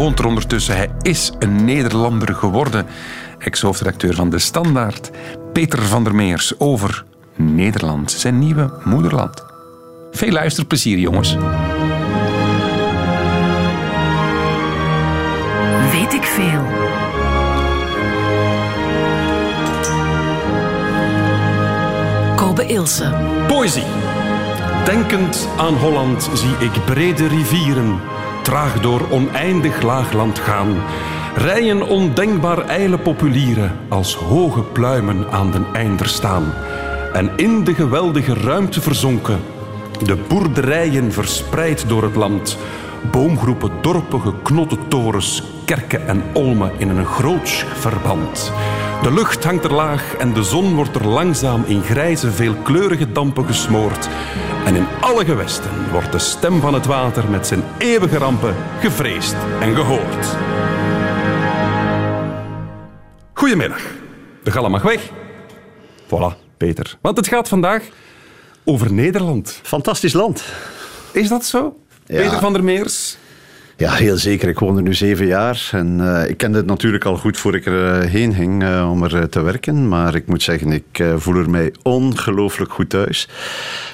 woont er ondertussen. Hij is een Nederlander geworden. Ex-hoofdredacteur van De Standaard, Peter van der Meers, over Nederland, zijn nieuwe moederland. Veel luisterplezier, jongens. Weet ik veel. Kobe Ilse. Poëzie. Denkend aan Holland zie ik brede rivieren, traag door oneindig laagland gaan. Rijen ondenkbaar ijle populieren, als hoge pluimen aan den einder staan. En in de geweldige ruimte verzonken, de boerderijen verspreid door het land. Boomgroepen, dorpen, geknotte torens, kerken en olmen in een groots verband. De lucht hangt er laag en de zon wordt er langzaam in grijze, veelkleurige dampen gesmoord. En in alle gewesten wordt de stem van het water met zijn eeuwige rampen gevreesd en gehoord. Goedemiddag. De gallen mag weg. Voilà, Peter. Want het gaat vandaag over Nederland. Fantastisch land. Is dat zo? Ja. Peter van der Meers? Ja, heel zeker. Ik woon er nu zeven jaar. En eh, ik kende het natuurlijk al goed voor ik erheen ging eh, om er eh, te werken. Maar ik moet zeggen, ik eh, voel er mij ongelooflijk goed thuis.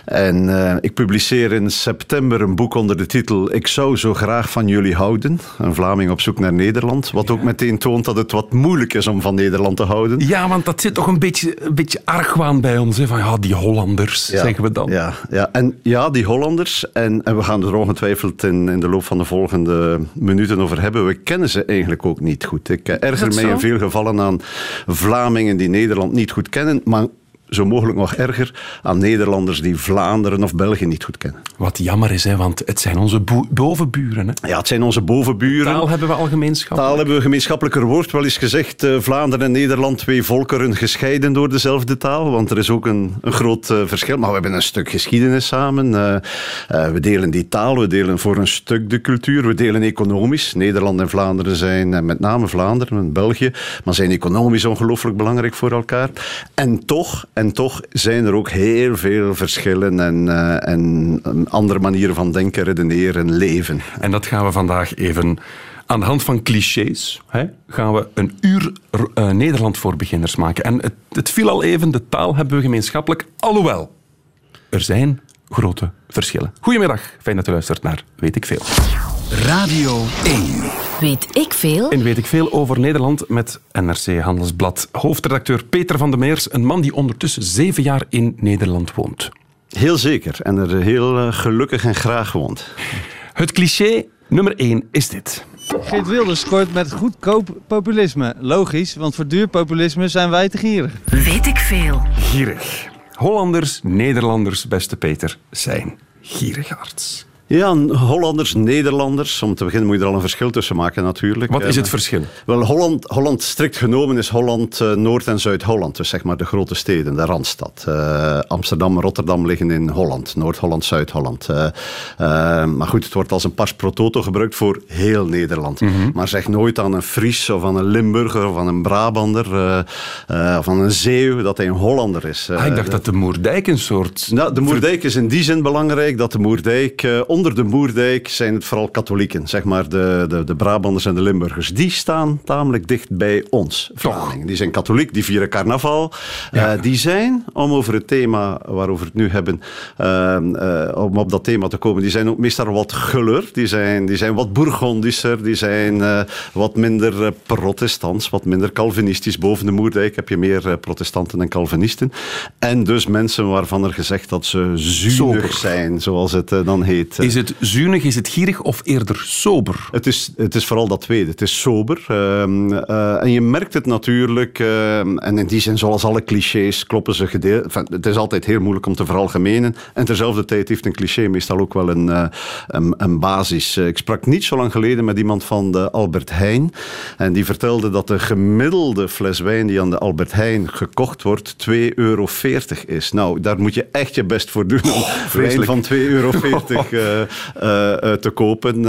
En eh, ik publiceer in september een boek onder de titel Ik zou zo graag van jullie houden. Een Vlaming op zoek naar Nederland. Wat ook meteen toont dat het wat moeilijk is om van Nederland te houden. Ja, want dat zit toch een beetje, een beetje argwaan bij ons. Hè? Van ja, die Hollanders, Ja, zeggen we dan. Ja, ja. En ja, die Hollanders, en, en we gaan er ongetwijfeld in, in de loop van de volgende minuten over hebben, we kennen ze eigenlijk ook niet goed. Ik eh, erger mij in veel gevallen aan Vlamingen die Nederland niet goed kennen, maar zo mogelijk nog erger aan Nederlanders die Vlaanderen of België niet goed kennen. Wat jammer is, hè, want het zijn onze bovenburen. Hè? Ja, het zijn onze bovenburen. Taal hebben we al gemeenschap. Taal hebben we gemeenschappelijker woord. Wel eens gezegd, eh, Vlaanderen en Nederland, twee volkeren gescheiden door dezelfde taal. Want er is ook een, een groot eh, verschil. Maar we hebben een stuk geschiedenis samen. Eh, we delen die taal, we delen voor een stuk de cultuur. We delen economisch. Nederland en Vlaanderen zijn, en met name Vlaanderen en België, maar zijn economisch ongelooflijk belangrijk voor elkaar. En toch, en toch zijn er ook heel veel verschillen en, en en andere manieren van denken, redeneren, leven. En dat gaan we vandaag even aan de hand van clichés. Hè, gaan we een uur eh, Nederland voor beginners maken. En het, het viel al even, de taal hebben we gemeenschappelijk. Alhoewel, er zijn grote verschillen. Goedemiddag, fijn dat u luistert naar Weet ik Veel. Radio 1. Weet ik veel? En weet ik veel over Nederland met NRC Handelsblad. Hoofdredacteur Peter van de Meers, een man die ondertussen zeven jaar in Nederland woont. Heel zeker. En er heel eh, gelukkig en graag woont. Het cliché nummer één is dit. Geert Wilders scoort met goedkoop populisme. Logisch, want voor duur populisme zijn wij te gierig. Weet ik veel? Gierig. Hollanders, Nederlanders, beste Peter, zijn gierigaards. Ja, Hollanders, Nederlanders. Om te beginnen moet je er al een verschil tussen maken natuurlijk. Wat is het verschil? Wel, Holland, Holland strikt genomen is Holland eh, Noord- en Zuid-Holland. Dus zeg maar de grote steden, de Randstad. Eh, Amsterdam en Rotterdam liggen in Holland. Noord-Holland, Zuid-Holland. Eh, maar goed, het wordt als een pas pro toto gebruikt voor heel Nederland. Mhm. Maar zeg nooit aan een Fries of aan een Limburger of aan een Brabander of aan een Zeeuw dat hij een Hollander is. Ah, ik dacht dat de Moerdijk een soort... nou, de Moerdijk is in die zin belangrijk dat de Moerdijk, onder de Moerdijk zijn het vooral katholieken, zeg maar de, de, de Brabanders en de Limburgers. Die staan tamelijk dicht bij ons, Vlamingen. Die zijn katholiek, die vieren carnaval. Eh, die zijn, om over het thema waarover we het nu hebben, eh, eh, om op dat thema te komen, die zijn ook meestal wat guller. Die zijn, die zijn wat bourgondischer, die zijn wat minder protestants, wat minder calvinistisch. Boven de Moerdijk heb je meer protestanten en calvinisten. En dus mensen waarvan er gezegd dat ze zuinig Sober. zijn, zoals het dan heet. Is het zuinig, is het gierig of eerder sober? Het is, het is vooral dat tweede. Het is sober. ehm, eh, en je merkt het natuurlijk. ehm, en in die zin, zoals alle clichés, kloppen ze gedeeld. Enfin, het is altijd heel moeilijk om te veralgemenen. En terzelfde tijd heeft een cliché meestal ook wel een, eh, een, een basis. Eh, ik sprak niet zo lang geleden met iemand van de Albert Heijn. En die vertelde dat de gemiddelde fles wijn die aan de Albert Heijn gekocht wordt 2,40 euro is. Nou, daar moet je echt je best voor doen om wijn vreselijk. van 2,40 euro eh, te kopen.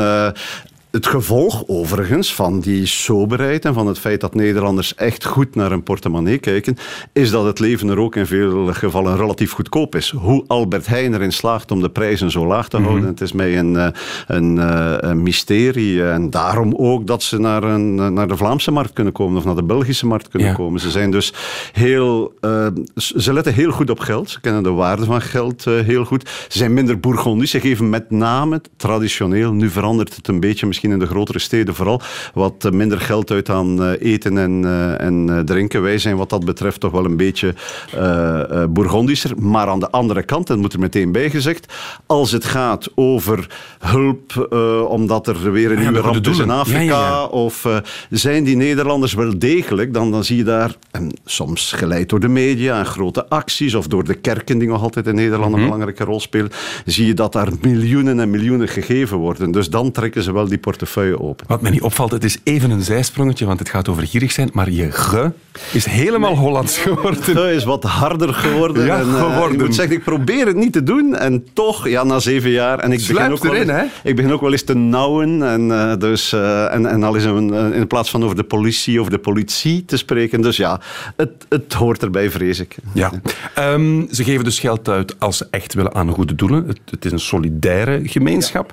Eh, het gevolg overigens van die soberheid en van het feit dat Nederlanders echt goed naar hun portemonnee kijken, is dat het leven er ook in veel gevallen relatief goedkoop is. Hoe Albert Heijn erin slaagt om de prijzen zo laag te houden, het is mij een, eh, een, eh, een mysterie. En daarom ook dat ze naar, een, naar de Vlaamse markt kunnen komen of naar de Belgische markt kunnen Ja. komen. Ze zijn dus heel, eh, ze letten heel goed op geld. Ze kennen de waarde van geld eh, heel goed. Ze zijn minder bourgondisch. Ze geven met name traditioneel, nu verandert het een beetje, misschien in de grotere steden vooral, wat minder geld uit aan eh, eten en, eh, en eh, drinken. Wij zijn wat dat betreft toch wel een beetje eh, bourgondischer. Maar aan de andere kant, dat moet er meteen bij gezegd, als het gaat over hulp omdat er weer een nieuwe ramp is in Afrika, ja, ja. of zijn die Nederlanders wel degelijk, dan, dan zie je daar, en soms geleid door de media en grote acties, of door de kerken die nog altijd in Nederland Mhm. een belangrijke rol spelen, zie je dat daar miljoenen en miljoenen gegeven worden. Dus dan trekken ze wel die portefeuille open. Wat mij niet opvalt, het is even een zijsprongetje, want het gaat over gierig zijn, maar je ge is helemaal Hollands geworden. Dat is wat harder geworden. Ja, en, eh, geworden. Ik moet zeggen, ik probeer het niet te doen. En toch, ja, na zeven jaar. En ik begin, ook wel erin, eens, ik begin ook wel eens te nauwen. En, eh, dus, eh, en, en al is een, in plaats van over de politie of de politie te spreken. Dus ja, het, het hoort erbij, vrees ik. Ja. Ehm, ze geven dus geld uit als ze echt willen aan goede doelen. Het, het is een solidaire gemeenschap.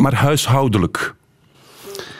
Maar huishoudelijk.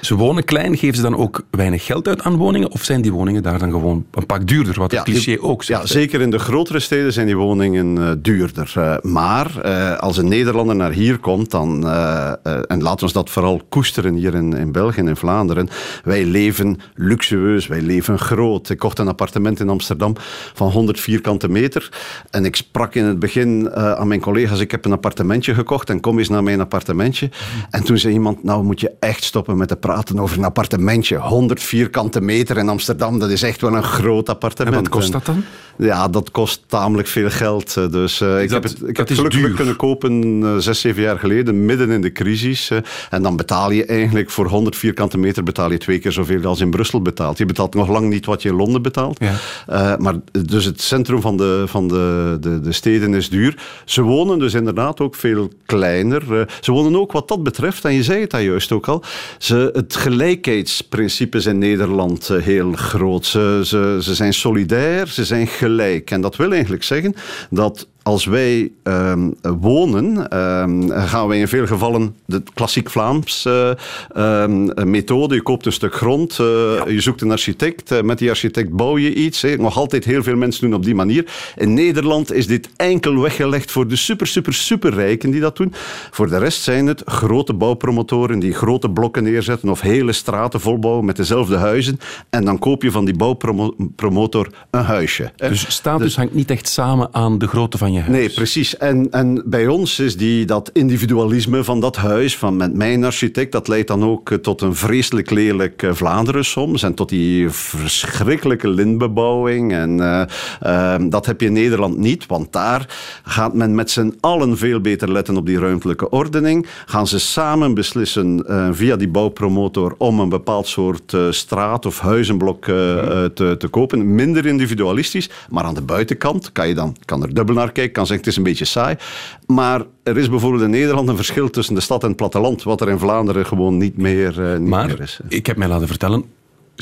Ze wonen klein, geven ze dan ook weinig geld uit aan woningen? Of zijn die woningen daar dan gewoon een pak duurder? Wat het cliché ook zegt. Ja, zeker in de grotere steden zijn die woningen eh, duurder. Eh, maar eh, als een Nederlander naar hier komt, dan, en laten we ons dat vooral koesteren hier in, in België en in Vlaanderen. Wij leven luxueus, wij leven groot. Ik kocht een appartement in Amsterdam van 100 vierkante meter. En ik sprak in het begin aan mijn collega's, ik heb een appartementje gekocht en kom eens naar mijn appartementje. En toen zei iemand, nou moet je echt stoppen met te praten over een appartementje. 100 vierkante meter in Amsterdam, dat is echt wel een groot En appartement. wat kost dat dan? Ja, dat kost tamelijk veel geld. eh, Dus eh, ik dat- heb het, ik heb het gelukkig duur. kunnen kopen eh, zes, zeven jaar geleden, midden in de crisis. En dan betaal je eigenlijk voor 100 vierkante meter betaal je twee keer zoveel als in Brussel betaalt. Je betaalt nog lang niet wat je in Londen betaalt. Ja. Maar dus het centrum van, de, van de, de, de steden is duur. Ze wonen dus inderdaad ook veel kleiner. Ze wonen ook wat dat betreft, en je zei het daar juist ook al, ze, het gelijkheidsprincipe is in Nederland heel groot. Ze, ze, ze zijn solidair, ze zijn gelijk. En dat wil eigenlijk zeggen dat als wij ehm, wonen, ehm, gaan wij in veel gevallen de klassiek Vlaams eh, ehm, methode. Je koopt een stuk grond, eh, je zoekt een architect. eh, met die architect bouw je iets. Nog altijd heel veel mensen doen op die manier. In Nederland is dit enkel weggelegd voor de super, super, super rijken die dat doen. Voor de rest zijn het grote bouwpromotoren die grote blokken neerzetten of hele straten volbouwen met dezelfde huizen. En dan koop je van die bouwpromotor een huisje. Dus status hangt niet echt samen aan de grootte van je huis. Nee, precies. En, en bij ons is die, dat individualisme van dat huis, van met mijn architect, dat leidt dan ook eh, tot een vreselijk lelijk eh, Vlaanderen soms. En tot die verschrikkelijke lintbebouwing. En eh, ehm, dat heb je in Nederland niet, want daar gaat men met z'n allen veel beter letten op die ruimtelijke ordening. Gaan ze samen beslissen via die bouwpromotor om een bepaald soort straat of huizenblok eh, te, te kopen. Minder individualistisch, maar aan de buitenkant kan je dan kan er dubbel naar kijken, kan zeggen het is een beetje saai. Maar er is bijvoorbeeld in Nederland een verschil tussen de stad en het platteland, wat er in Vlaanderen gewoon niet meer, eh, niet meer Maar is. ik heb mij laten vertellen,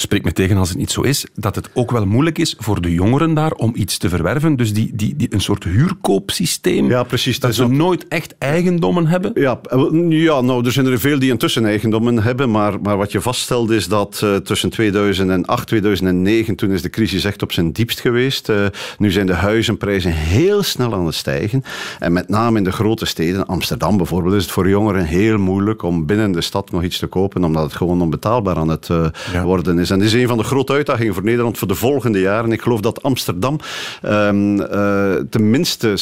spreek me tegen als het niet zo is, dat het ook wel moeilijk is voor de jongeren daar om iets te verwerven. Dus die, die, die, een soort huurkoopsysteem. Ja, precies. Dat is ze nooit echt eigendommen hebben. Ja, eh, ja, nou, er zijn er veel die intussen eigendommen hebben, maar, maar wat je vaststelt is dat eh, tussen 2008 2009, toen is de crisis echt op zijn diepst geweest. Eh, nu zijn de huizenprijzen heel snel aan het stijgen. En met name in de grote steden, Amsterdam bijvoorbeeld, is het voor jongeren heel moeilijk om binnen de stad nog iets te kopen, omdat het gewoon onbetaalbaar aan het Ja. worden is. En dit is een van de grote uitdagingen voor Nederland voor de volgende jaren. Ik geloof dat Amsterdam ehm, eh, tenminste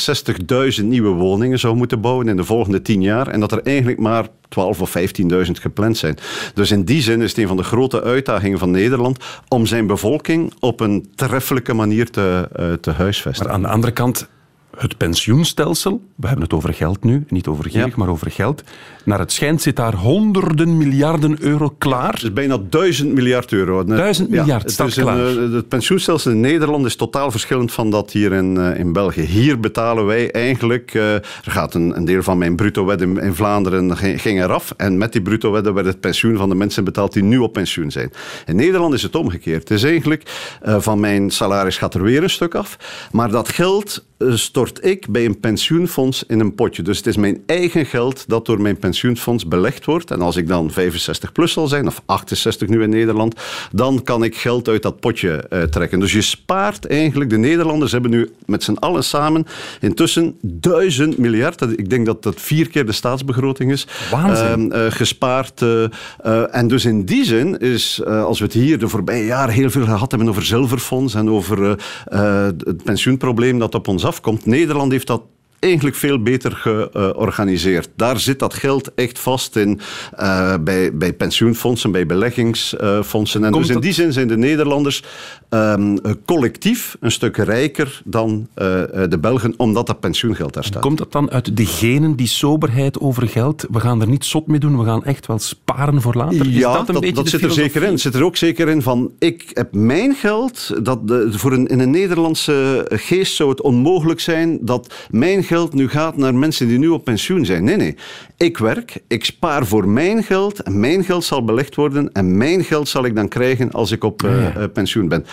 60.000 nieuwe woningen zou moeten bouwen in de volgende tien jaar. En dat er eigenlijk maar 12.000 of 15.000 gepland zijn. Dus in die zin is het een van de grote uitdagingen van Nederland om zijn bevolking op een treffelijke manier te, eh, te huisvesten. Maar aan de andere kant, het pensioenstelsel, we hebben het over geld nu, niet over gierig, Ja. maar over geld. Naar het schijnt zit daar honderden miljarden euro klaar. Het is bijna duizend miljard euro. Duizend miljard het staat een, klaar. eh, het pensioenstelsel in Nederland is totaal verschillend van dat hier in, eh, in België. Hier betalen wij eigenlijk... eh, er gaat een, een deel van mijn bruto-wet in, in Vlaanderen ging, eraf. En met die bruto-wetten werd het pensioen van de mensen betaald die nu op pensioen zijn. In Nederland is het omgekeerd. Het is eigenlijk van mijn salaris gaat er weer een stuk af. Maar dat geld eh, stort ik bij een pensioenfonds in een potje. Dus het is mijn eigen geld dat door mijn pensioenfonds belegd wordt. En als ik dan 65 plus zal zijn, of 68 nu in Nederland, dan kan ik geld uit dat potje eh, trekken. Dus je spaart eigenlijk, de Nederlanders hebben nu met z'n allen samen intussen duizend miljard, ik denk dat dat vier keer de staatsbegroting is, Waanzin. eh, eh, gespaard. eh, en dus in die zin is, als we het hier de voorbije jaren heel veel gehad hebben over zilverfonds en over het pensioenprobleem dat op ons afkomt, Nederland heeft dat eigenlijk veel beter georganiseerd. Daar zit dat geld echt vast in eh, bij, bij pensioenfondsen, bij beleggingsfondsen. en Komt dus in die zin zijn de Nederlanders ehm, eh, collectief een stuk rijker dan eh, eh, de Belgen, omdat dat pensioengeld daar staat. Komt dat dan uit de genen, die soberheid over geld? We gaan er niet zot mee doen, we gaan echt wel sparen voor later. Is Ja, dat een dat, zit er zeker in. zit er ook zeker in van, ik heb mijn geld, dat de, voor een, in een Nederlandse geest zou het onmogelijk zijn dat mijn geld nu gaat naar mensen die nu op pensioen zijn. Nee, nee. Ik werk, ik spaar voor mijn geld en mijn geld zal belegd worden en mijn geld zal ik dan krijgen als ik op eh, eh, pensioen ben.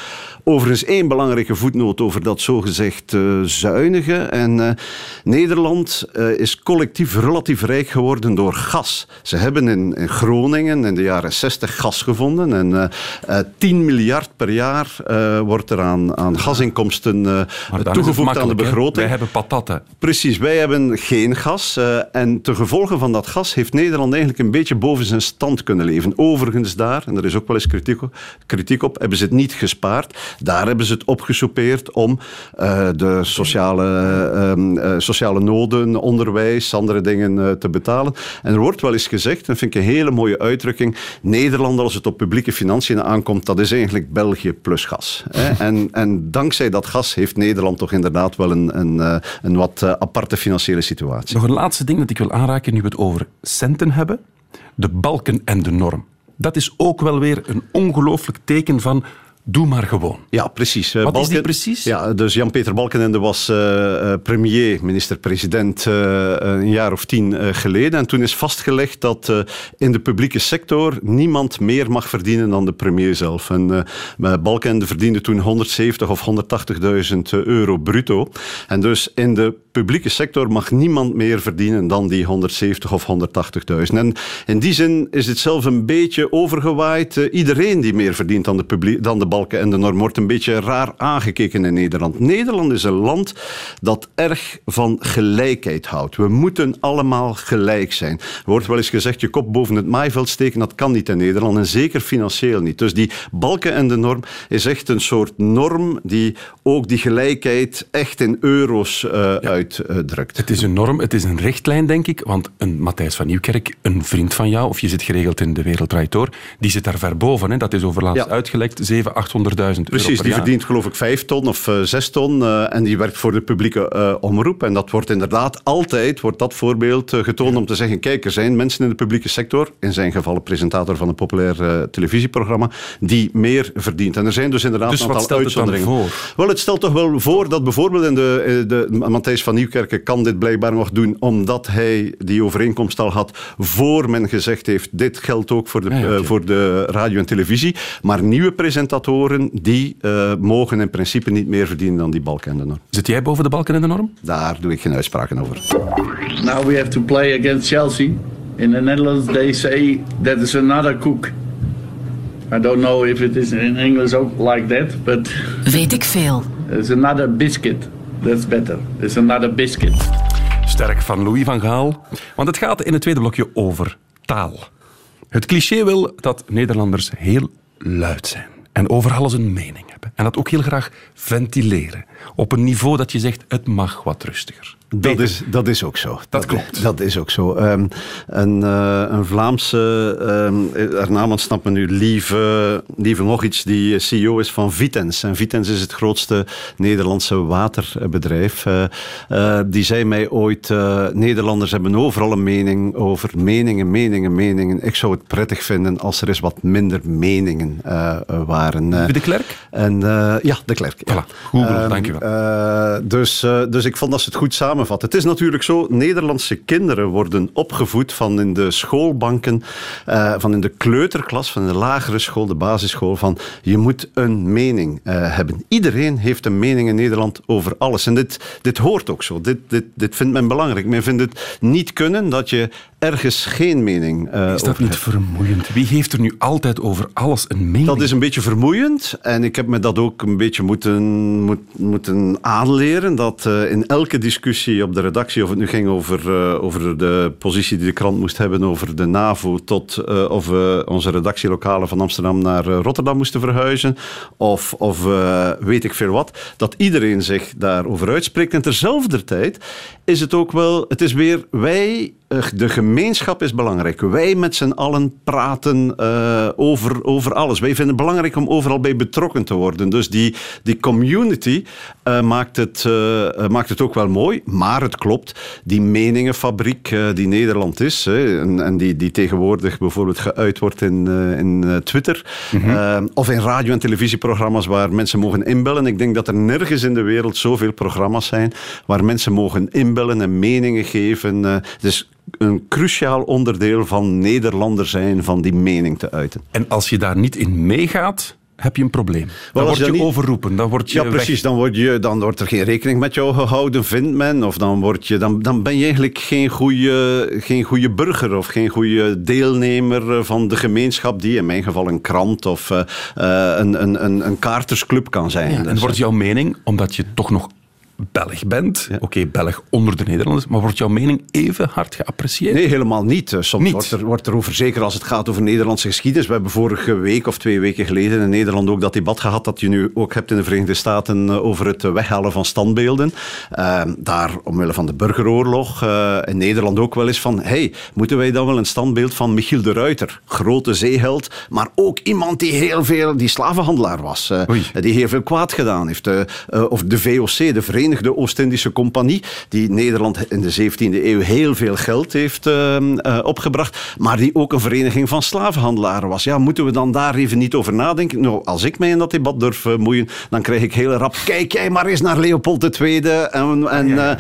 Overigens één belangrijke voetnoot over dat zogezegd eh zuinige. En Nederland is collectief relatief rijk geworden door gas. Ze hebben in, in Groningen in de jaren 60 gas gevonden. En eh, eh, 10 miljard per jaar wordt er aan, aan gasinkomsten toegevoegd aan de hè? begroting. Wij hebben patatten. Precies, wij hebben geen gas. eh, en ten gevolge van dat gas heeft Nederland eigenlijk een beetje boven zijn stand kunnen leven. Overigens daar, en er is ook wel eens kritiek, op- kritiek op, hebben ze het niet gespaard. Daar hebben ze het opgesoupeerd om eh, de sociale, ehm, eh, sociale noden, onderwijs, andere dingen te betalen. En er wordt wel eens gezegd, en vind ik een hele mooie uitdrukking, Nederland als het op publieke financiën aankomt, dat is eigenlijk België plus gas. Hè. En, en dankzij dat gas heeft Nederland toch inderdaad wel een, een, een wat aparte financiële situatie. Nog een laatste ding dat ik wil aanraken nu we het over centen hebben. De balken en de norm. Dat is ook wel weer een ongelooflijk teken van doe maar gewoon. Ja, precies. Eh, Wat is die precies? Ja, dus Jan-Peter Balkenende was eh, eh, premier, minister-president, een jaar of tien geleden. En toen is vastgelegd dat in de publieke sector niemand meer mag verdienen dan de premier zelf. En Balkenende verdiende toen 170 of 180.000 euro bruto. En dus in de publieke sector mag niemand meer verdienen dan die 170 of 180.000. En in die zin is het zelf een beetje overgewaaid. Iedereen die meer verdient dan de, dan de balken en de norm wordt een beetje raar aangekeken in Nederland. Nederland is een land dat erg van gelijkheid houdt. We moeten allemaal gelijk zijn. Er wordt wel eens gezegd, je kop boven het maaiveld steken, dat kan niet in Nederland. En zeker financieel niet. Dus die balken en de norm is echt een soort norm die ook die gelijkheid echt in euro's eh, uitdrukt. Het is een norm, het is een richtlijn, denk ik. Want een Matthijs van Nieuwkerk, een vriend van jou, of je zit geregeld in de Wereld Draait Door, die zit daar ver boven. Hè? Dat is overlaatst Ja. uitgelekt, 700.000, 800.000 euro Precies, die verdient geloof ik vijf ton of eh, zes ton eh, en die werkt voor de publieke eh, omroep. En dat wordt inderdaad altijd, wordt dat voorbeeld eh, getoond om te zeggen, kijk, er zijn mensen in de publieke sector, in zijn geval een presentator van een populair eh, televisieprogramma, die meer verdient. En er zijn dus inderdaad Dus een aantal het uitzonderingen. voor? Wel, het stelt toch wel voor dat bijvoorbeeld in de, eh, de Matthijs van Nieuwkerken kan dit blijkbaar nog doen, omdat hij die overeenkomst al had voor men gezegd heeft, dit geldt ook voor de, Ja, ja, eh, oké. voor de radio en televisie. Maar nieuwe presentatoren, die eh, mogen in principe niet meer verdienen dan die balken en de norm. Zit jij boven de balken en de norm? Daar doe ik geen uitspraken over. Now we have to play against Chelsea. In the Netherlands, they say that is another cook. I don't know if it is in English ook like that, but Weet ik veel. it's another biscuit. That's better. It's another biscuit. Sterk van Louis van Gaal. Want het gaat in het tweede blokje over taal. Het cliché wil dat Nederlanders heel luid zijn. En over alles een mening hebben. En dat ook heel graag ventileren. Op een niveau dat je zegt, het mag wat rustiger. Dat is, dat is ook zo. Dat klopt. Dat is ook zo. Ehm, een, eh, een Vlaamse, ehm haar naam ontsnapt me nu, Lieve, Lieve nog iets, die CEO is van Vitens. En Vitens is het grootste Nederlandse waterbedrijf. Eh, die zei mij ooit, Nederlanders hebben overal een mening over meningen, meningen, meningen. Ik zou het prettig vinden als er eens wat minder meningen waren. De Klerk? en, ja, de Klerk. ja. Voilà, Google, Ehm, dankjewel. dus, dus ik vond dat ze het goed Het is natuurlijk zo, Nederlandse kinderen worden opgevoed van in de schoolbanken, eh, van in de kleuterklas, van de lagere school, de basisschool, van je moet een mening eh, hebben. Iedereen heeft een mening in Nederland over alles. En dit, dit hoort ook zo. Dit, dit, dit vindt men belangrijk. Men vindt het niet kunnen dat je ergens geen mening eh Is dat niet vermoeiend? Wie heeft er nu altijd over alles een mening? Dat is een beetje vermoeiend en ik heb me dat ook een beetje moeten, moet, moeten aanleren. Dat eh, in elke discussie op de redactie, of het nu ging over, eh, over de positie die de krant moest hebben over de NAVO, tot of we onze redactielokalen van Amsterdam naar Rotterdam moesten verhuizen, of, of weet ik veel wat, dat iedereen zich daarover uitspreekt. En terzelfde tijd is het ook wel, het is weer wij de gemeenschap is belangrijk. Wij met z'n allen praten eh, over, over alles. Wij vinden het belangrijk om overal bij betrokken te worden. Dus die, die community eh, maakt, het, eh, eh, maakt het ook wel mooi. Maar het klopt, die meningenfabriek eh, die Nederland is... hè, en, en die, die tegenwoordig bijvoorbeeld geuit wordt in, eh, in eh, Twitter... eh, of in radio- en televisieprogramma's waar mensen mogen inbellen. Ik denk dat er nergens in de wereld zoveel programma's zijn... waar mensen mogen inbellen en meningen geven. eh, dus een cruciaal onderdeel van Nederlander zijn, van die mening te uiten. En als je daar niet in meegaat, heb je een probleem. Dan word je niet- overroepen. Dan word je Ja, precies. weg. Dan, word je, dan wordt er geen rekening met jou gehouden, vindt men. Of dan, word je, dan, dan ben je eigenlijk geen goede, geen goede burger of geen goede deelnemer eh, van de gemeenschap, die in mijn geval een krant of eh, eh, een, een, een, een kaartersclub kan zijn. Ja, en Dus, wordt jouw mening, omdat je toch nog Belg bent, oké, Belg onder de Nederlanders, maar wordt jouw mening even hard geapprecieerd? Nee, helemaal niet. Eh, Soms Niet? Wordt, er, wordt er over, zeker als het gaat over Nederlandse geschiedenis. We hebben vorige week of twee weken geleden in Nederland ook dat debat gehad dat je nu ook hebt in de Verenigde Staten eh, over het weghalen van standbeelden. Eh, daar, omwille van de burgeroorlog, eh, in Nederland ook wel eens van, hey, moeten wij dan wel een standbeeld van Michiel de Ruiter, grote zeeheld, maar ook iemand die heel veel, die slavenhandelaar was, die heel veel kwaad gedaan heeft. Of de VOC, de Verenigde Oost-Indische Compagnie, die Nederland in de 17e eeuw heel veel geld heeft eh, eh, opgebracht, maar die ook een vereniging van slavenhandelaren was. Ja, moeten we dan daar even niet over nadenken? Nou, als ik mij in dat debat durf eh, moeien, dan krijg ik heel rap, kijk jij maar eens naar Leopold II en, en eh,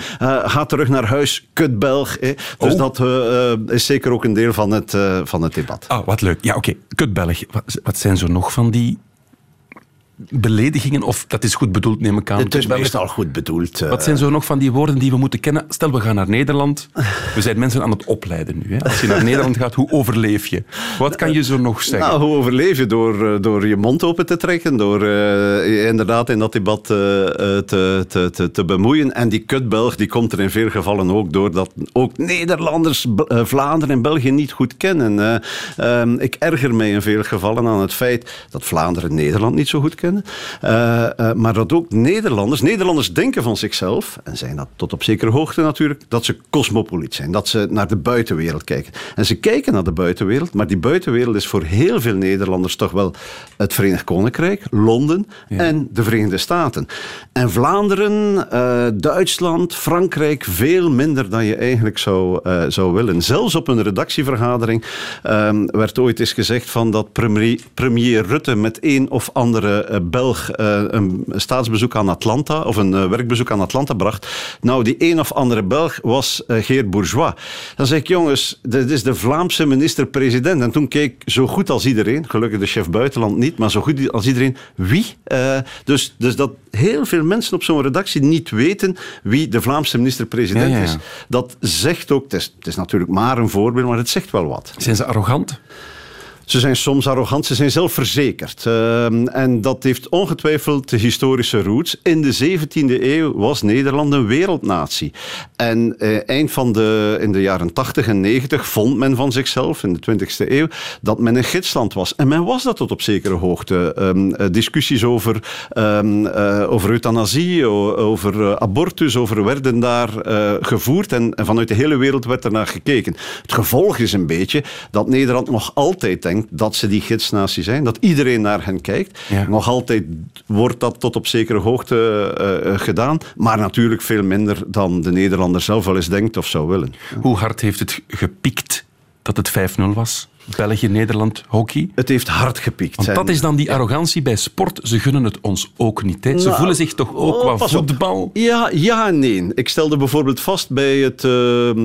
ga terug naar huis, kutbelg. hè. Dus Oh. dat is zeker ook een deel van het, van het debat. Ah, wat leuk. Ja, oké. Kut Belg. Wat, wat zijn zo nog van die beledigingen? Of dat is goed bedoeld, neem ik aan. Het is meestal goed bedoeld. eh. Wat zijn zo nog van die woorden die we moeten kennen? Stel, we gaan naar Nederland. We zijn mensen aan het opleiden nu. Hè? Als je naar Nederland gaat, hoe overleef je? Wat kan je zo nog zeggen? Nou, hoe overleef je? Door, eh, door je mond open te trekken, door eh, je inderdaad in dat debat eh, eh, te, te, te, te bemoeien. En die kutbelg die komt er in veel gevallen ook door dat ook Nederlanders eh, Vlaanderen en België niet goed kennen. Eh, ehm, ik erger mij in veel gevallen aan het feit dat Vlaanderen Nederland niet zo goed kennen. Eh, eh, maar dat ook Nederlanders, Nederlanders denken van zichzelf, en zijn dat tot op zekere hoogte natuurlijk, dat ze cosmopoliet zijn. Dat ze naar de buitenwereld kijken. En ze kijken naar de buitenwereld, maar die buitenwereld is voor heel veel Nederlanders toch wel het Verenigd Koninkrijk, Londen en de Verenigde Staten. En Vlaanderen, eh, Duitsland, Frankrijk, veel minder dan je eigenlijk zou, zou willen. Zelfs op een redactievergadering ehm, werd ooit eens gezegd van dat premier, premier Rutte met een of andere Belg eh, een staatsbezoek aan Atlanta of een eh, werkbezoek aan Atlanta bracht. Nou, die een of andere Belg was eh, Geert Bourgeois. Dan zeg ik, jongens, dit is de Vlaamse minister-president. En toen keek zo goed als iedereen, gelukkig de chef buitenland niet, maar zo goed als iedereen, wie? Eh, dus, dus dat heel veel mensen op zo'n redactie niet weten wie de Vlaamse minister-president Ja, ja, ja. is. Dat zegt ook, het is, het is natuurlijk maar een voorbeeld, maar het zegt wel wat. Zijn ze arrogant? Ze zijn soms arrogant, ze zijn zelfverzekerd. Ehm, en dat heeft ongetwijfeld de historische roots. In de 17e eeuw was Nederland een wereldnatie. En eh, eind van de, in de jaren 80 en 90 vond men van zichzelf, in de 20e eeuw, dat men een gidsland was. En men was dat tot op zekere hoogte. Ehm, eh, discussies over, ehm, eh, over euthanasie, over abortus, over werden daar gevoerd. En, en vanuit de hele wereld werd er naar gekeken. Het gevolg is een beetje dat Nederland nog altijd denkt dat ze die gidsnatie zijn. Dat iedereen naar hen kijkt. Ja. Nog altijd wordt dat tot op zekere hoogte eh, eh, gedaan. Maar natuurlijk veel minder dan de Nederlander zelf wel eens denkt of zou willen. Hoe hard heeft het gepiekt dat het 5-0 was? België-Nederland hockey? Het heeft hard gepiekt. Want dat is dan die arrogantie bij sport. Ze gunnen het ons ook niet. Hè. Ze Nou, voelen zich toch ook oh, qua op. voetbal. Ja, ja en nee. Ik stelde bijvoorbeeld vast bij het eh, eh,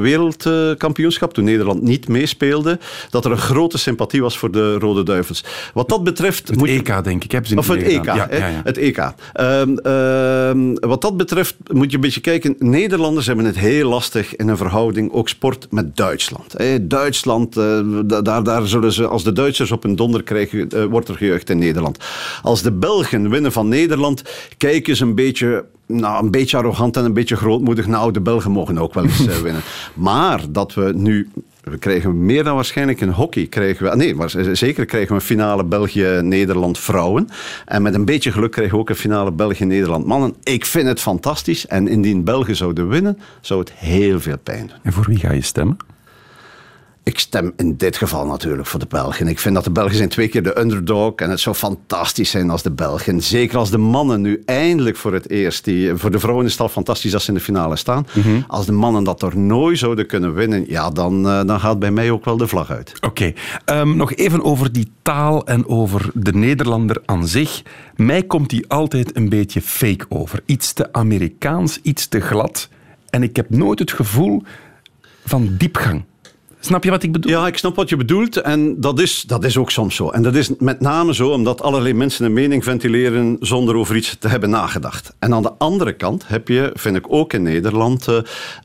wereldkampioenschap, toen Nederland niet meespeelde, dat er een grote sympathie was voor de Rode Duivels. Wat dat betreft... Het moet je- EK, denk ik. Hebben ze niet Of het EK. meegedaan. Ja, ja, ja. Het EK. Ehm, ehm, wat dat betreft moet je een beetje kijken. Nederlanders hebben het heel lastig in een verhouding, ook sport, met Duitsland. Duitsland, eh, da- daar, daar zullen ze, als de Duitsers op een donder krijgen, eh, wordt er gejuicht in Nederland. Als de Belgen winnen van Nederland, kijken ze een beetje nou, een beetje arrogant en een beetje grootmoedig. Nou, de Belgen mogen ook wel eens eh, winnen. Maar dat we nu... We krijgen meer dan waarschijnlijk in hockey. Krijgen we, nee, maar zeker krijgen we een finale België-Nederland vrouwen. En met een beetje geluk krijgen we ook een finale België-Nederland mannen. Ik vind het fantastisch. En indien Belgen zouden winnen, zou het heel veel pijn doen. En voor wie ga je stemmen? Ik stem in dit geval natuurlijk voor de Belgen. Ik vind dat de Belgen zijn twee keer de underdog. En het zou fantastisch zijn als de Belgen, zeker als de mannen nu eindelijk voor het eerst, die, voor de vrouwen is het al fantastisch als ze in de finale staan. Als de mannen dat toernooi zouden kunnen winnen, ja, dan, eh, dan gaat bij mij ook wel de vlag uit. Oké, ehm, nog even over die taal en over de Nederlander aan zich. Mij komt die altijd een beetje fake over. Iets te Amerikaans, iets te glad. En ik heb nooit het gevoel van diepgang. Snap je wat ik bedoel? Ja, ik snap wat je bedoelt. En dat is, dat is ook soms zo. En dat is met name zo omdat allerlei mensen een mening ventileren zonder over iets te hebben nagedacht. En aan de andere kant heb je, vind ik ook in Nederland, eh,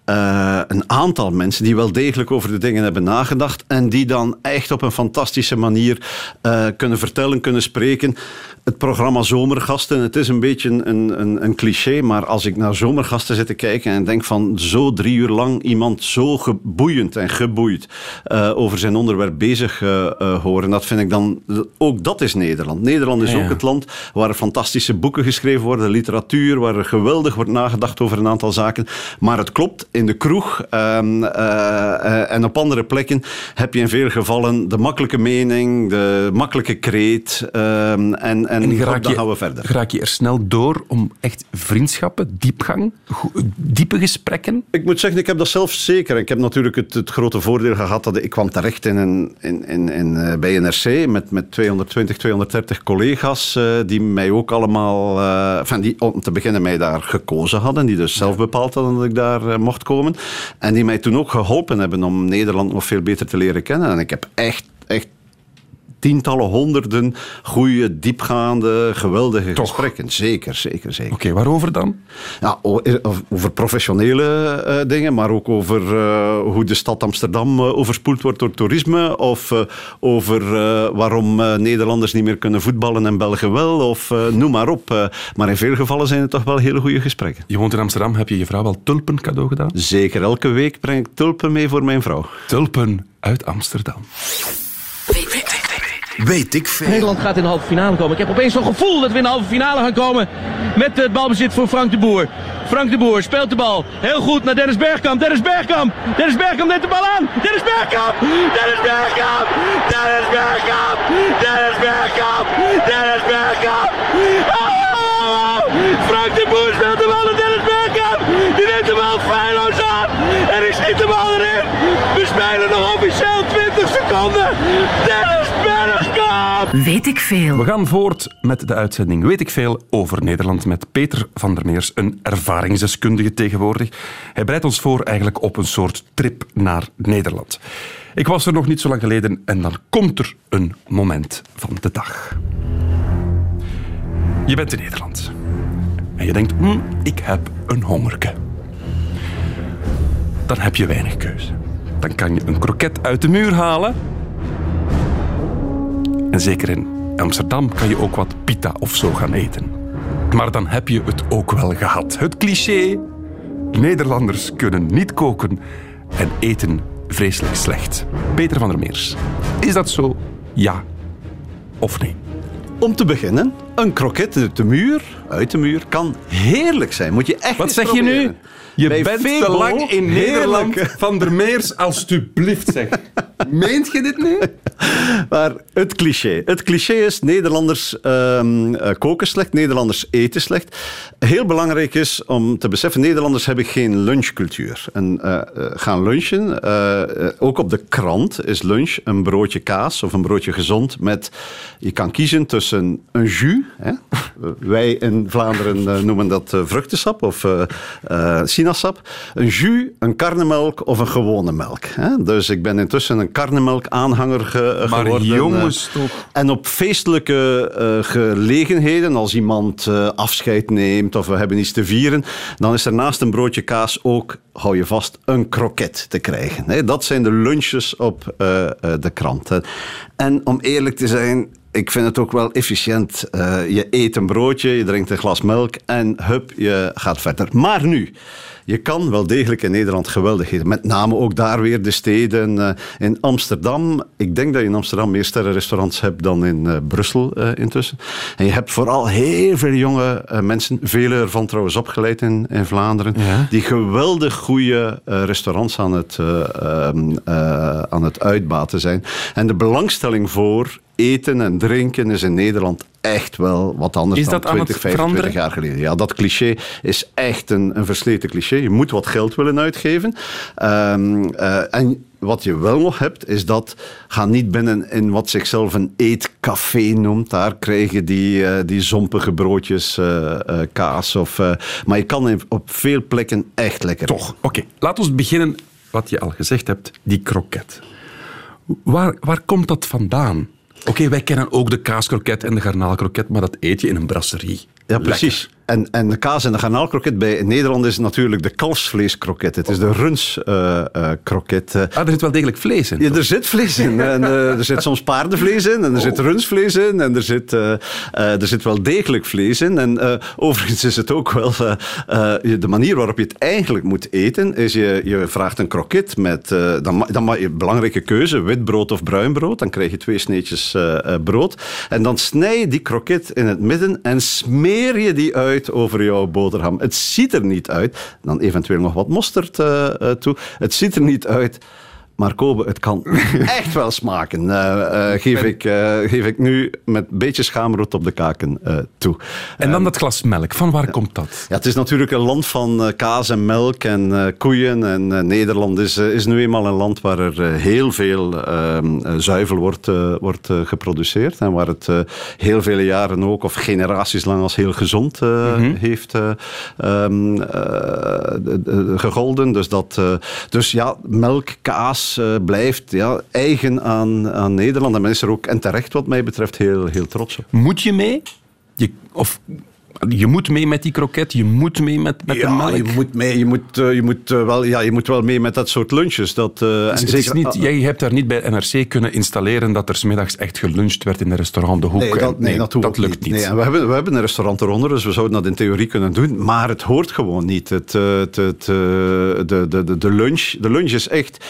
eh, een aantal mensen die wel degelijk over de dingen hebben nagedacht. En die dan echt op een fantastische manier eh, kunnen vertellen, kunnen spreken. Het programma Zomergasten, het is een beetje een, een, een cliché, maar als ik naar Zomergasten zit te kijken en denk van zo drie uur lang iemand zo geboeiend en geboeid eh, over zijn onderwerp bezig eh, eh, horen, dat vind ik dan, ook dat is Nederland. Nederland is Ja, ja. ook het land waar fantastische boeken geschreven worden, literatuur, waar er geweldig wordt nagedacht over een aantal zaken. Maar het klopt, in de kroeg ehm, eh, eh, en op andere plekken heb je in veel gevallen de makkelijke mening, de makkelijke kreet ehm, en, en, dan gaan we verder. geraak je er snel door om echt vriendschappen, diepgang, diepe gesprekken? Ik moet zeggen, ik heb dat zelf zeker. Ik heb natuurlijk het, het grote voordeel gehad dat ik kwam terecht in een, in, in, in, eh, bij NRC met, met 220, 230 collega's eh, die mij ook allemaal, eh, enfin, die om te beginnen mij daar gekozen hadden, die dus zelf bepaald hadden dat ik daar eh, mocht komen. En die mij toen ook geholpen hebben om Nederland nog veel beter te leren kennen. En ik heb echt, echt tientallen, honderden goede, diepgaande, geweldige Toch? gesprekken. Zeker, zeker, zeker. Oké, waarover dan? Ja, eh, over professionele eh, dingen, maar ook over eh, hoe de stad Amsterdam overspoeld wordt door toerisme. Of over waarom Nederlanders niet meer kunnen voetballen en Belgen wel. Of noem maar op. Maar in veel gevallen zijn het toch wel hele goede gesprekken. Je woont in Amsterdam, heb je je vrouw wel tulpen cadeau gedaan? Zeker, elke week breng ik tulpen mee voor mijn vrouw. Tulpen uit Amsterdam. Weet ik veel. Nederland gaat in de halve finale komen. Ik heb opeens zo'n gevoel dat we in de halve finale gaan komen. Met het balbezit voor Frank de Boer. Frank de Boer speelt de bal. Heel goed naar Dennis Bergkamp. Dennis Bergkamp. Dennis Bergkamp neemt de bal aan. Dennis Bergkamp. Dennis Bergkamp. Dennis Bergkamp. Dennis Bergkamp. Dennis Bergkamp. Oh! Frank de Boer speelt de bal naar Dennis Bergkamp. Die neemt de bal feilloos aan. En ik schiet de bal erin. We spelen nog officieel 20 seconden. Weet ik veel. We gaan voort met de uitzending Weet ik veel over Nederland met Peter van der Meers, een ervaringsdeskundige tegenwoordig. Hij bereidt ons voor eigenlijk op een soort trip naar Nederland. Ik was er nog niet zo lang geleden en dan komt er een moment van de dag. Je bent in Nederland en je denkt, hm, ik heb een hongerke. Dan heb je weinig keuze. Dan kan je een kroket uit de muur halen En zeker in Amsterdam kan je ook wat pita of zo gaan eten. Maar dan heb je het ook wel gehad. Het cliché: Nederlanders kunnen niet koken en eten vreselijk slecht. Peter van der Meers. Is dat zo? Ja of nee? Om te beginnen, een kroket uit de muur, uit de muur, kan heerlijk zijn. Moet je echt Wat zeg je nu? Je Bij bent te lang in Nederland. heerlijk. Van der Meers, alstublieft zeg. Meent je dit nu? Maar het cliché. Het cliché is Nederlanders ehm, eh, koken slecht, Nederlanders eten slecht. Heel belangrijk is om te beseffen, Nederlanders hebben geen lunchcultuur. En eh, eh, gaan lunchen, ook op de krant is lunch een broodje kaas of een broodje gezond met, je kan kiezen tussen een jus, hè? wij in Vlaanderen noemen dat eh, vruchtensap of eh, eh, een jus, een karnemelk of een gewone melk. Hè? Dus ik ben intussen een karnemelk aanhanger ge- Maar geworden. jongens, eh. toch. En op feestelijke eh, gelegenheden, als iemand eh, afscheid neemt of we hebben iets te vieren, dan is er naast een broodje kaas ook, hou je vast, een kroket te krijgen. Hè? Dat zijn de lunches op eh, eh, de krant. En om eerlijk te zijn, ik vind het ook wel efficiënt. Eh, je eet een broodje, je drinkt een glas melk en hup, je gaat verder. Maar nu, je kan wel degelijk in Nederland geweldig eten. Met name ook daar weer de steden. eh, in Amsterdam, ik denk dat je in Amsterdam meer sterrenrestaurants hebt dan in eh, Brussel eh, intussen. En je hebt vooral heel veel jonge mensen, vele ervan trouwens opgeleid in, in Vlaanderen, die geweldig goede restaurants aan het, eh, ehm, eh, aan het uitbaten zijn. En de belangstelling voor eten en drinken is in Nederland echt wel wat anders Is dan dat aan 20, het 25 veranderen? jaar geleden. Ja, dat cliché is echt een, een versleten cliché. Je moet wat geld willen uitgeven. Ehm, eh, en wat je wel nog hebt, is dat ga niet binnen in wat zichzelf een eetcafé noemt. Daar krijg je die, eh, die zompige broodjes, eh, kaas. Of, maar je kan op veel plekken echt lekker Toch, oké. Laten we beginnen, wat je al gezegd hebt, die kroket. Waar, waar komt dat vandaan? Oké, wij kennen ook de kaaskroket en de garnaalkroket, maar dat eet je in een brasserie. Ja, precies. En, en de kaas en de garnaalkroket bij Nederland is natuurlijk de kalfsvleeskroket. Het is de runskroket. Ah, er zit wel degelijk vlees in. Ja, er zit vlees in. En, eh, er zit soms paardenvlees in. En er zit runsvlees in. En er zit, eh, eh, er zit wel degelijk vlees in. En eh, overigens is het ook wel... eh, eh, de manier waarop je het eigenlijk moet eten... is je, je vraagt een kroket met... eh, dan, dan je belangrijke keuze. Wit brood of bruin brood. Dan krijg je twee sneetjes eh, eh, brood. En dan snij je die kroket in het midden... en smeer je die uit over jouw boterham. Het ziet er niet uit. Dan eventueel nog wat mosterd eh, eh, toe. Het ziet er niet uit... Maar Kobe, het kan echt wel smaken. Eh, eh, geef, ik, eh, geef ik nu met een beetje schaamrood op de kaken toe. En dan dat glas melk. Van waar komt dat? Ja, het is natuurlijk een land van kaas en melk en koeien. En Nederland is, is nu eenmaal een land waar er heel veel ehm, eh, zuivel wordt, wordt geproduceerd. En waar het heel vele jaren ook, of generaties lang, als heel gezond eh, heeft ehm, de- gegolden. Dus, dat, dus ja, melk, kaas eh, blijft ja, eigen aan, aan Nederland. En men is er ook, en terecht wat mij betreft, heel, heel trots op. Moet je mee? Je, of je moet mee met die kroket, je moet mee met, met de melk. je moet, mee, je, moet, eh, je, moet, eh, wel, ja, je moet wel mee met dat soort lunches. Dat, en het is niet, jij hebt daar niet bij NRC kunnen installeren dat er smiddags echt geluncht werd in een restaurant De Hoek. Nee, dat, nee, lukt niet. We, hebben, we hebben een restaurant eronder, dus we zouden dat in theorie kunnen doen. Maar het hoort gewoon niet. Het, het, het, de, de, de, de, lunch, de lunch is echt...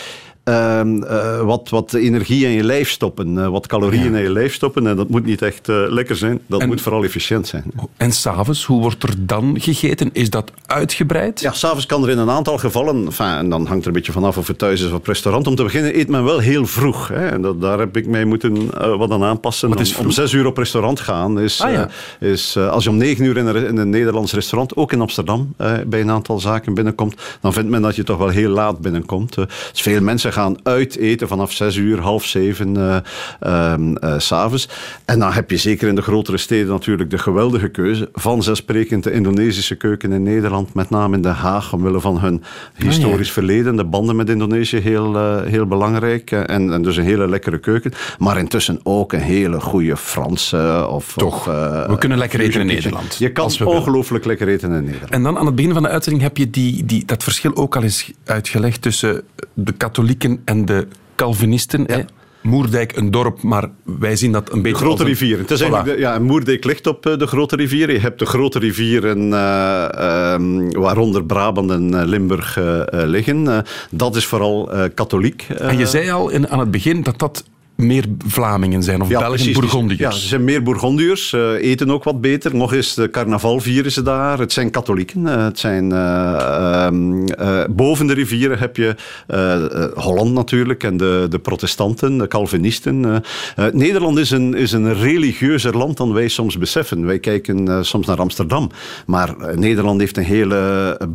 ehm, eh, wat, wat energie in je lijf stoppen, eh, wat calorieën in je lijf stoppen. En dat moet niet echt eh, lekker zijn, dat En- moet vooral efficiënt zijn. En s'avonds, hoe wordt er dan gegeten? Is dat uitgebreid? Ja, s'avonds kan er in een aantal gevallen, enfin, en dan hangt er een beetje vanaf of het thuis is of op restaurant. Om te beginnen eet men wel heel vroeg. Hè. En dat, daar heb ik mij moeten wat aan aanpassen. Wat Om, om zes uur op restaurant gaan is, Ah, ja. is als je om negen uur in een, in een Nederlands restaurant, ook in Amsterdam, bij een aantal zaken binnenkomt, dan vindt men dat je toch wel heel laat binnenkomt. Dus veel mensen gaan uit eten vanaf zes uur, half zeven ehm, eh, s'avonds. En dan heb je zeker in de grotere steden natuurlijk de geweldige keuze. Vanzelfsprekend de Indonesische keuken in Nederland, met name in Den Haag, omwille van hun historisch verleden. De banden met Indonesië heel, eh, heel belangrijk. En, en dus een hele lekkere keuken. Maar intussen ook een hele goede Franse of... Toch. of, We kunnen lekker eten in. Nederland, Je kan ongelooflijk lekker eten in Nederland. En dan aan het begin van de uitzending heb je die, die, dat verschil ook al eens uitgelegd tussen de katholieken en de Calvinisten. Moerdijk een dorp, maar wij zien dat een beetje De grote een- rivieren. Het is Voilà. eigenlijk de- ja, Moerdijk ligt op eh, de grote rivieren. Je hebt de grote rivieren eh, ehm, waaronder Brabant en eh, Limburg liggen. Dat is vooral katholiek. En je zei al in, aan het begin dat dat meer Vlamingen zijn, of Belgen, precies. Ja, Bourgondiërs. ze zijn meer Bourgondiërs, eh, eten ook wat beter. Nog eens, de carnaval vieren ze daar. Het zijn katholieken. eh, het zijn, eh, ehm, eh, boven de rivieren heb je Holland natuurlijk en de, de protestanten, de Calvinisten. Nederland is een, is een religieuzer land dan wij soms beseffen. Wij kijken soms naar Amsterdam. Maar Nederland heeft een hele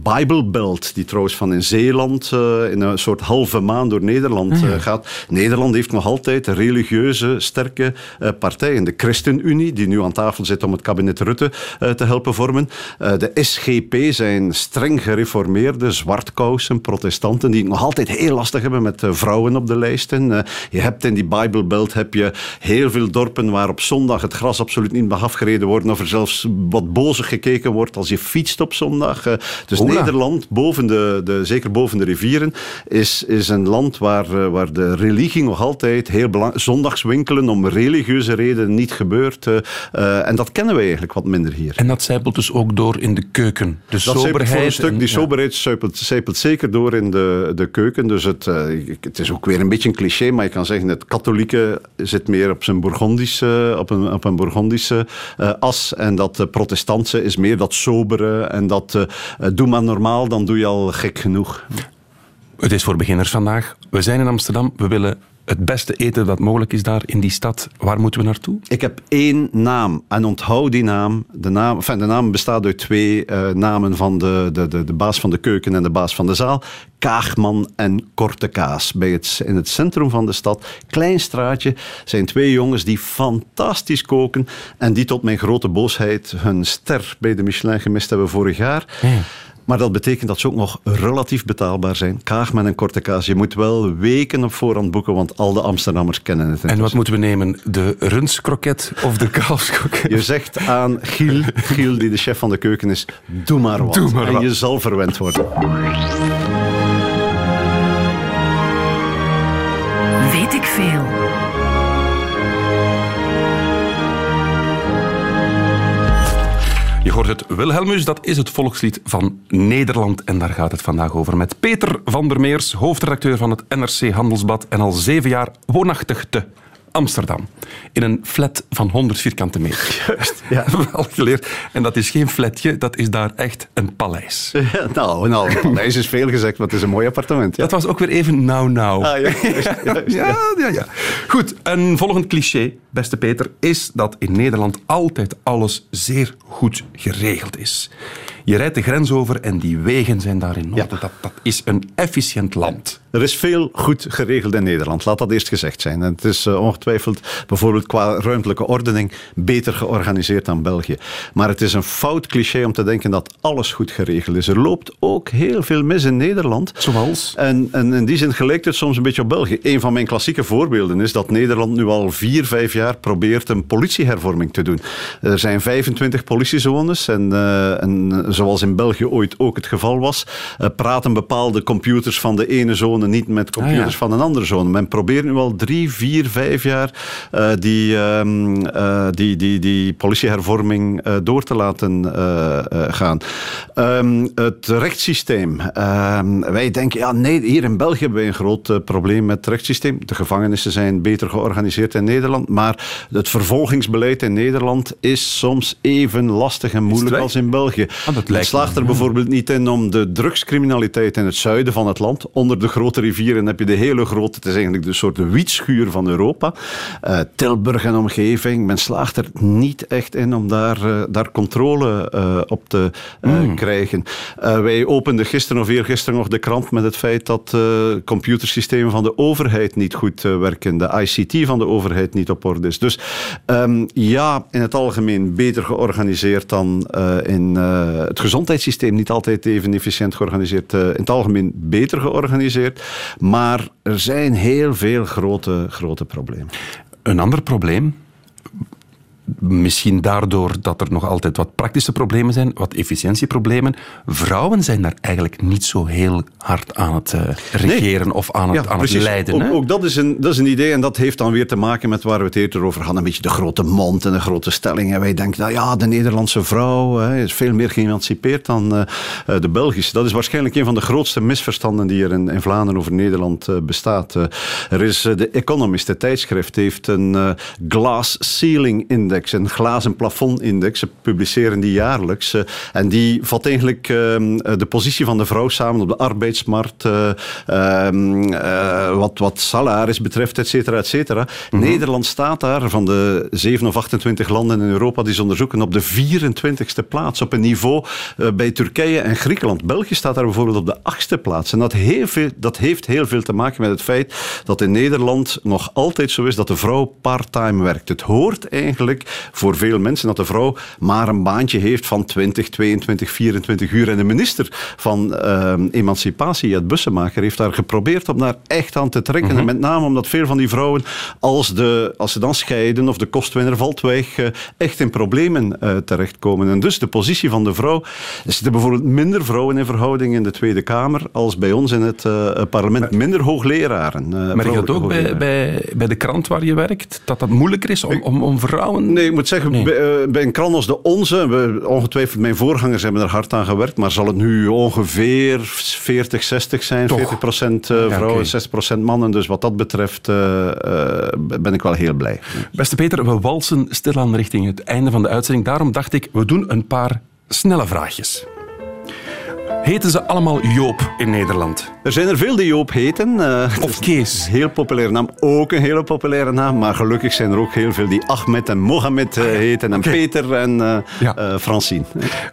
Bijbelbelt, die trouwens van in Zeeland in een soort halve maan door Nederland eh, gaat. Nederland heeft nog altijd religieuze, sterke eh, partijen. De ChristenUnie, die nu aan tafel zit om het kabinet Rutte eh, te helpen vormen. Eh, de SGP zijn streng gereformeerde, zwartkousen, protestanten, die het nog altijd heel lastig hebben met vrouwen op de lijsten. Je hebt in die Bijbelbelt heb je heel veel dorpen waar op zondag het gras absoluut niet mag afgereden worden, of er zelfs wat bozig gekeken wordt als je fietst op zondag. Dus Ola. Nederland, boven de, de, zeker boven de rivieren, is, is een land waar, waar de religie nog altijd heel belangrijk Zondagswinkelen om religieuze redenen niet gebeurt. eh, eh, en dat kennen wij eigenlijk wat minder hier. En dat zijpelt dus ook door in de keuken. De Dat soberheid. voor een stuk, en- die soberheid zijpelt, zijpelt zeker door in de, de keuken. Dus het, eh, het is ook weer een beetje een cliché, maar je kan zeggen het katholieke zit meer op zijn Bourgondische, op een, op een Bourgondische as. En dat protestantse is meer dat sobere en dat doe maar normaal, dan doe je al gek genoeg. Het is voor beginners vandaag. We zijn in Amsterdam. We willen het beste eten dat mogelijk is daar in die stad. Waar moeten we naartoe? Ik heb één naam en onthoud die naam. De naam, enfin, de naam bestaat uit twee eh, namen van de, de, de, de baas van de keuken en de baas van de zaal. Kaagman en Korte Kaas. Bij het, in het centrum van de stad, klein straatje, zijn twee jongens die fantastisch koken en die tot mijn grote boosheid hun ster bij de Michelin gemist hebben vorig jaar. Maar dat betekent dat ze ook nog relatief betaalbaar zijn. Kaagman en Korte Kaas. Je moet wel weken op voorhand boeken, want al de Amsterdammers kennen het. En wat moeten we nemen? De rundskroket of de kalfskroket? Je zegt aan Giel, Giel, die de chef van de keuken is, doe maar wat. Doe maar en wat. je zal verwend worden. Hoort het Wilhelmus, dat is het volkslied van Nederland. En daar gaat het vandaag over met Peter van der Meers, hoofdredacteur van het NRC Handelsblad en al zeven jaar woonachtig te Amsterdam. In een flat van 100 vierkante meter. Juist, ja. Wel geleerd. En dat is geen flatje, dat is daar echt een paleis. Ja, nou, nou, paleis is veel gezegd, maar het is een mooi appartement. Ja. Dat was ook weer even nou nou. Ah, ja. Ja, ja, ja. Goed, een volgend cliché, beste Peter, is dat in Nederland altijd alles zeer goed geregeld is. Je rijdt de grens over en die wegen zijn daar in. Ja. Dat, dat is een efficiënt land. Er is veel goed geregeld in Nederland, laat dat eerst gezegd zijn. En het is eh, ongetwijfeld bijvoorbeeld qua ruimtelijke ordening beter georganiseerd dan België. Maar het is een fout cliché om te denken dat alles goed geregeld is. Er loopt ook heel veel mis in Nederland. Zoals? En, en in die zin gelijkt het soms een beetje op België. Een van mijn klassieke voorbeelden is dat Nederland nu al vier, vijf jaar probeert een politiehervorming te doen. Er zijn 25 politiezones en, eh, en zoals in België ooit ook het geval was, eh, praten bepaalde computers van de ene zone niet met computers Ah, ja. van een andere zone. Men probeert nu al drie, vier, vijf jaar eh, die, ehm, eh, die, die, die politiehervorming eh, door te laten eh, eh, gaan. Ehm, het rechtssysteem. Ehm, wij denken, ja, nee, hier in België hebben wij een groot eh, probleem met het rechtssysteem. De gevangenissen zijn beter georganiseerd in Nederland, maar het vervolgingsbeleid in Nederland is soms even lastig en moeilijk als in België. Ah, dat het slaagt me, er ja. bijvoorbeeld niet in om de drugscriminaliteit in het zuiden van het land, onder de grote rivieren heb je de hele grote, het is eigenlijk de soort wietschuur van Europa, Eh, Tilburg en omgeving. Men slaagt er niet echt in om daar, eh, daar controle eh, op te Hmm. krijgen. Wij openden gisteren of eergisteren nog de krant met het feit dat computersystemen van de overheid niet goed werken, de ICT van de overheid niet op orde Dus ehm, ja, in het algemeen beter georganiseerd dan eh, in eh, het gezondheidssysteem, niet altijd even efficiënt georganiseerd, eh, in het algemeen beter georganiseerd. Maar er zijn heel veel grote, grote problemen. Een ander probleem, Misschien daardoor dat er nog altijd wat praktische problemen zijn, wat efficiëntieproblemen. Vrouwen zijn daar eigenlijk niet zo heel hard aan het eh, regeren of aan het, aan het leiden. Ook, hè? ook dat, is een, dat is een idee en dat heeft dan weer te maken met waar we het eerder over hadden. Een beetje de grote mond en de grote stelling. En wij denken, nou ja, de Nederlandse vrouw hè, is veel meer geëmancipeerd dan eh, eh, de Belgische. Dat is waarschijnlijk een van de grootste misverstanden die er in, in Vlaanderen over Nederland bestaat. Er is de Economist, de tijdschrift, heeft een glass ceiling index, een glazen plafond index. Ze publiceren die jaarlijks. eh, en die vat eigenlijk ehm, eh, de positie van de vrouw samen op de arbeidsmarkt, eh, ehm, eh, wat, wat salaris betreft, et cetera, et cetera. Nederland staat daar van de 7 of 28 landen in Europa die ze onderzoeken op de 24ste plaats. Op een niveau bij Turkije en Griekenland. België staat daar bijvoorbeeld op de 8ste plaats. En dat, heel veel, dat heeft heel veel te maken met het feit dat in Nederland nog altijd zo is dat de vrouw part-time werkt. Het hoort eigenlijk voor veel mensen dat de vrouw maar een baantje heeft van 20, 22, 24 uur. En de minister van eh, Emancipatie, het Bussemaker, heeft daar geprobeerd om daar echt aan te trekken. En met name omdat veel van die vrouwen, als, de, als ze dan scheiden of de kostwinner valt weg, eh, echt in problemen eh, terechtkomen. En dus de positie van de vrouw. Er zitten bijvoorbeeld minder vrouwen in verhouding in de Tweede Kamer als bij ons in het parlement. Minder hoogleraren. Merk je dat vrouwelijke ook bij, bij, bij de krant waar je werkt? Dat dat moeilijker is om, om, om vrouwen... Nee, ik moet zeggen, Nee. Bij, eh, bij een krant als de onze, we, ongetwijfeld mijn voorgangers hebben er hard aan gewerkt, maar zal het nu ongeveer 40, 60 zijn, Toch? 40 procent eh, vrouwen, oké. 60 procent mannen. Dus wat dat betreft eh, ben ik wel heel blij. Beste Peter, we walsen stilaan richting het einde van de uitzending. Daarom dacht ik, we doen een paar snelle vraagjes. Heten ze allemaal Joop in Nederland? Er zijn er veel die Joop heten. eh, Of Kees? Een heel populaire naam, ook een hele populaire naam. Maar gelukkig zijn er ook heel veel die Ahmed en Mohamed eh, heten. En. Peter en Ja. eh, Francine.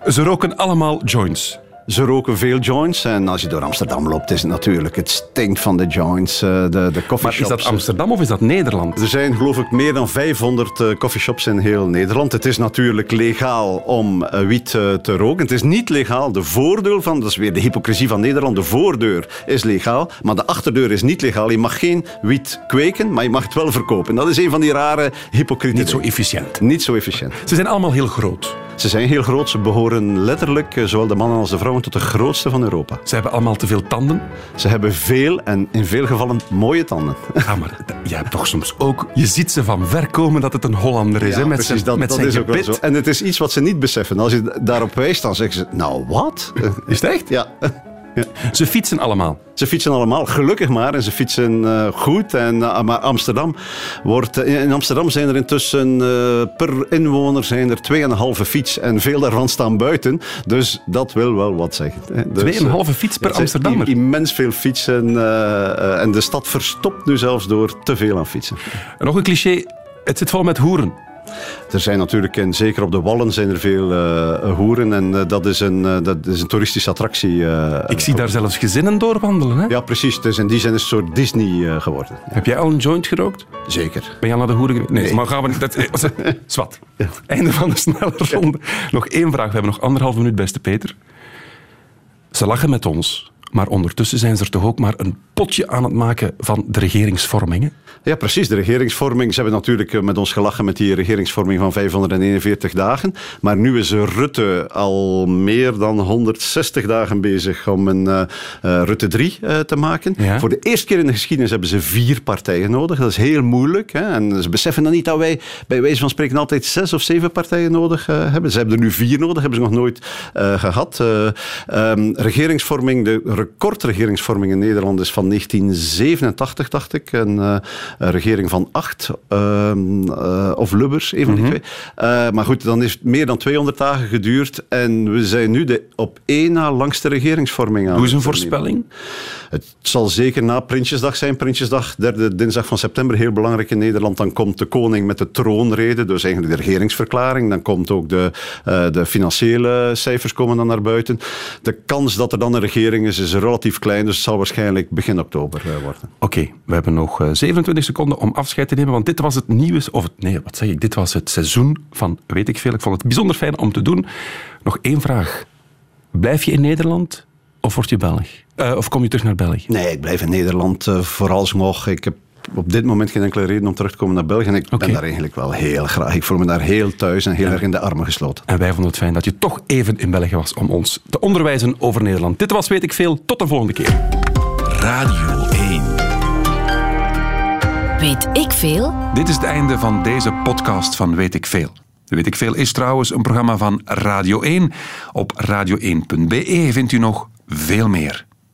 Ze roken allemaal joints. Ze roken veel joints. En als je door Amsterdam loopt, is het natuurlijk... Het stinkt van de joints, eh, de, de coffeeshops. Maar is dat Amsterdam of is dat Nederland? Er zijn geloof ik meer dan 500 eh, coffeeshops in heel Nederland. Het is natuurlijk legaal om eh, wiet te roken. Het is niet legaal. De voordeur van, dat is weer de hypocrisie van Nederland, de voordeur is legaal, maar de achterdeur is niet legaal. Je mag geen wiet kweken, maar je mag het wel verkopen. Dat is een van die rare hypocriete Niet zo efficiënt. Niet zo efficiënt. Ze zijn allemaal heel groot. Ze zijn heel groot. Ze behoren letterlijk, eh, zowel de mannen als de vrouwen, tot de grootste van Europa. Ze hebben allemaal te veel tanden. Ze hebben veel en in veel gevallen mooie tanden. Ja, maar je hebt toch soms ook... Je ziet ze van ver komen dat het een Hollander is, hè, met precies, zijn, dat, met dat zijn is ook wel gebit. zo. En het is iets wat ze niet beseffen. Als je daarop wijst, dan zeggen ze, nou wat? Is het echt? Ja. Ja. Ze fietsen allemaal. Ze fietsen allemaal, gelukkig maar. En ze fietsen eh, goed. En, eh, maar Amsterdam wordt... eh, in Amsterdam zijn er intussen per inwoner zijn er 2,5 fiets. En veel daarvan staan buiten. Dus dat wil wel wat zeggen. Dus, Twee en een eh, halve fiets per Amsterdammer. Immens veel fietsen. en de stad verstopt nu zelfs door te veel aan fietsen. En nog een cliché. Het zit vol met hoeren. Er zijn natuurlijk, en zeker op de Wallen, zijn er veel eh, hoeren. En eh, dat, is een, eh, dat is een toeristische attractie. Ik zie daar zelfs gezinnen doorwandelen. Hè? Ja, precies. Dus in die het een soort Disney geworden. Heb jij al een joint gerookt? Zeker. Ben je al naar de hoeren geweest? Nee, maar gaan we niet... Dat, zwart. Einde van de snelle ronde. Nog één vraag. We hebben nog anderhalf minuut, beste Peter. Ze lachen met ons. Maar ondertussen zijn ze er toch ook maar een potje aan het maken van de regeringsvorming. Ja, precies. De regeringsvorming. Ze hebben natuurlijk eh, met ons gelachen met die regeringsvorming van 541 dagen. Maar nu is Rutte al meer dan 160 dagen bezig om een eh, eh, Rutte 3 eh, te maken. Ja. Voor de eerste keer in de geschiedenis hebben ze vier partijen nodig. Dat is heel moeilijk. Hè? En ze beseffen dan niet dat wij bij wijze van spreken altijd zes of zeven partijen nodig hebben. Ze hebben er nu vier nodig, hebben ze nog nooit eh, gehad. Eh, ehm, regeringsvorming, de recordregeringsvorming in Nederland is van 1987, dacht ik. Eh, een regering van acht, ehm, eh, of Lubbers, een van die twee. Eh, maar goed, dan is het meer dan 200 dagen geduurd. En we zijn nu de op één na langste regeringsvorming aan. Doe eens een voorspelling. Het zal zeker na Prinsjesdag zijn. Prinsjesdag, derde dinsdag van september, heel belangrijk in Nederland. Dan komt de koning met de troonrede, dus eigenlijk de regeringsverklaring. Dan komt ook de, eh, de financiële cijfers komen dan naar buiten. De kans dat er dan een regering is, is relatief klein. Dus het zal waarschijnlijk begin oktober eh, worden. Oké, we hebben nog eh, 27 seconden om afscheid te nemen, want dit was het nieuwe, of het, nee, wat zeg ik, dit was het seizoen van weet ik veel. Ik vond het bijzonder fijn om te doen. Nog één vraag. Blijf je in Nederland of word je Belg? Eh, of kom je terug naar België? Nee, ik blijf in Nederland eh, vooralsnog. Ik heb op dit moment geen enkele reden om terug te komen naar België. En ik ben daar eigenlijk wel heel graag. Ik voel me daar heel thuis en heel erg in de armen gesloten. En wij vonden het fijn dat je toch even in België was om ons te onderwijzen over Nederland. Dit was Weet ik Veel. Tot de volgende keer. Radio 1. Weet ik veel? Dit is het einde van deze podcast van Weet ik Veel. Weet ik Veel is trouwens een programma van Radio 1. Op radio1.be vindt u nog veel meer.